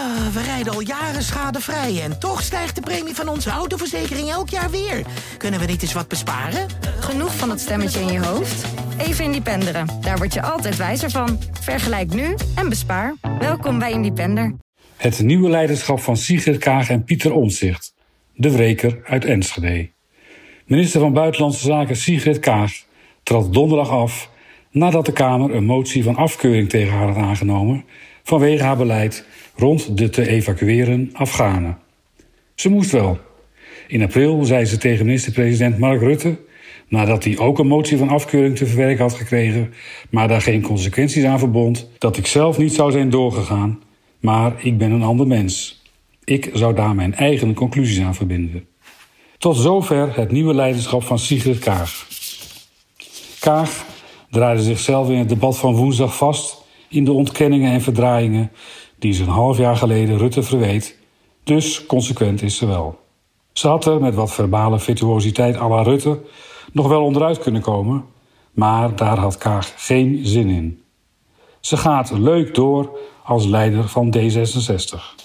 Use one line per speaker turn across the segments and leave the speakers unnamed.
Ah, we rijden al jaren schadevrij en toch stijgt de premie van onze autoverzekering elk jaar weer. Kunnen we niet eens wat besparen?
Genoeg van dat stemmetje in je hoofd? Even Independeren. Daar word je altijd wijzer van. Vergelijk nu en bespaar. Welkom bij Independer.
Het nieuwe leiderschap van Sigrid Kaag en Pieter Omtzigt. De wreker uit Enschede. Minister van Buitenlandse Zaken Sigrid Kaag trad donderdag af nadat de Kamer een motie van afkeuring tegen haar had aangenomen vanwege haar beleid rond de te evacueren Afghanen. Ze moest wel. In april zei ze tegen minister-president Mark Rutte, nadat hij ook een motie van afkeuring te verwerken had gekregen, maar daar geen consequenties aan verbond, dat ik zelf niet zou zijn doorgegaan, maar ik ben een ander mens. Ik zou daar mijn eigen conclusies aan verbinden. Tot zover het nieuwe leiderschap van Sigrid Kaag. Kaag draaide zichzelf in het debat van woensdag vast in de ontkenningen en verdraaiingen die ze een half jaar geleden Rutte verweet, dus consequent is ze wel. Ze had er met wat verbale virtuositeit à la Rutte nog wel onderuit kunnen komen, maar daar had Kaag geen zin in. Ze gaat leuk door als leider van D66.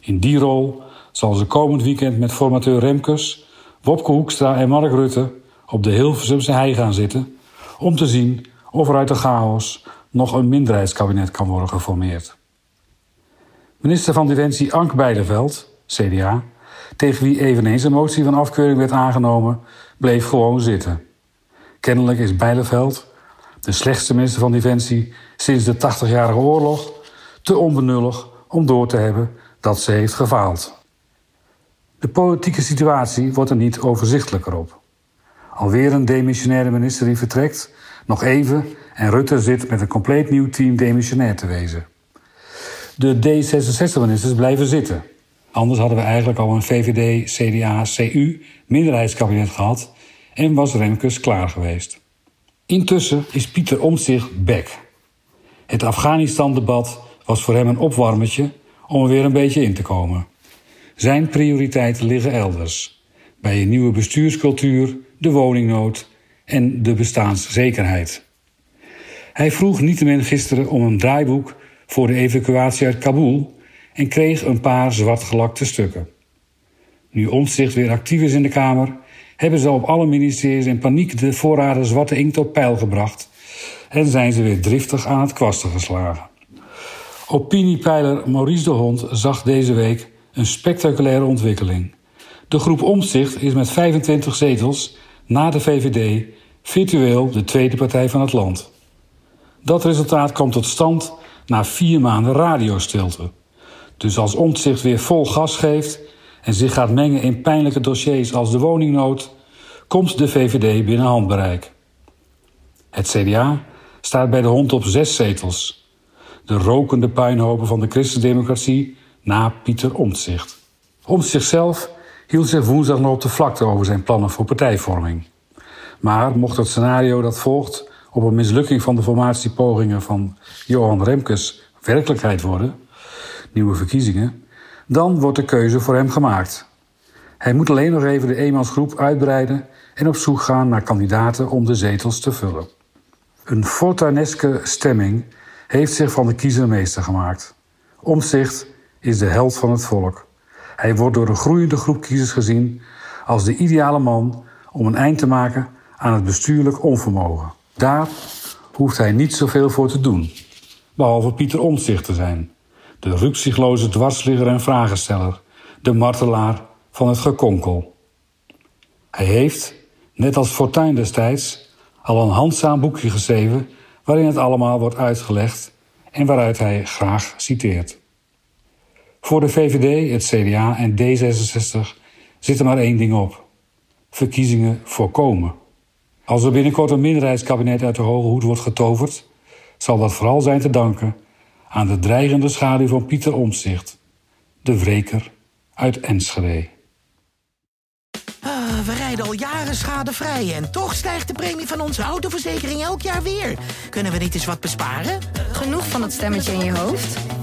In die rol zal ze komend weekend met formateur Remkes, Wopke Hoekstra en Mark Rutte op de Hilversumse hei gaan zitten om te zien of er uit de chaos nog een minderheidskabinet kan worden geformeerd. Minister van Defensie Ank Bijleveld, CDA, tegen wie eveneens een motie van afkeuring werd aangenomen, bleef gewoon zitten. Kennelijk is Bijleveld, de slechtste minister van Defensie sinds de 80-jarige oorlog, te onbenullig om door te hebben dat ze heeft gefaald. De politieke situatie wordt er niet overzichtelijker op. Alweer een demissionaire minister die vertrekt, nog even en Rutte zit met een compleet nieuw team demissionair te wezen. De D66-ministers blijven zitten. Anders hadden we eigenlijk al een VVD, CDA, CU minderheidskabinet gehad en was Remkes klaar geweest. Intussen is Pieter Omtzigt back. Het Afghanistan-debat was voor hem een opwarmetje om er weer een beetje in te komen. Zijn prioriteiten liggen elders. Bij een nieuwe bestuurscultuur, de woningnood en de bestaanszekerheid. Hij vroeg niettemin gisteren om een draaiboek voor de evacuatie uit Kabul en kreeg een paar zwartgelakte stukken. Nu Omtzigt weer actief is in de Kamer, hebben ze op alle ministeries in paniek de voorraden zwarte inkt op peil gebracht en zijn ze weer driftig aan het kwasten geslagen. Opiniepeiler Maurice de Hond zag deze week een spectaculaire ontwikkeling. De groep Omtzigt is met 25 zetels na de VVD virtueel de tweede partij van het land. Dat resultaat kwam tot stand na vier maanden radiostilte. Dus als Omtzigt weer vol gas geeft en zich gaat mengen in pijnlijke dossiers als de woningnood, komt de VVD binnen handbereik. Het CDA staat bij de hond op zes zetels. De rokende puinhopen van de christendemocratie na Pieter Omtzigt. Omtzigt zelf hield zich woensdag nog op de vlakte over zijn plannen voor partijvorming. Maar mocht het scenario dat volgt op een mislukking van de formatiepogingen van Johan Remkes werkelijkheid worden, nieuwe verkiezingen, dan wordt de keuze voor hem gemaakt. Hij moet alleen nog even de eenmansgroep uitbreiden en op zoek gaan naar kandidaten om de zetels te vullen. Een fortuineske stemming heeft zich van de kiezer meester gemaakt. Omzicht is de held van het volk. Hij wordt door een groeiende groep kiezers gezien als de ideale man om een eind te maken aan het bestuurlijk onvermogen. Daar hoeft hij niet zoveel voor te doen, behalve Pieter Omtzigt te zijn. De rukzichtloze dwarsligger en vragensteller, de martelaar van het gekonkel. Hij heeft, net als Fortuyn destijds, al een handzaam boekje geschreven waarin het allemaal wordt uitgelegd en waaruit hij graag citeert. Voor de VVD, het CDA en D66 zit er maar één ding op: verkiezingen voorkomen. Als er binnenkort een minderheidskabinet uit de hoge hoed wordt getoverd, zal dat vooral zijn te danken aan de dreigende schaduw van Pieter Omtzigt, de wreker uit Enschede.
Ah, we rijden al jaren schadevrij en toch stijgt de premie van onze autoverzekering elk jaar weer. Kunnen we niet eens wat besparen?
Genoeg van dat stemmetje in je hoofd?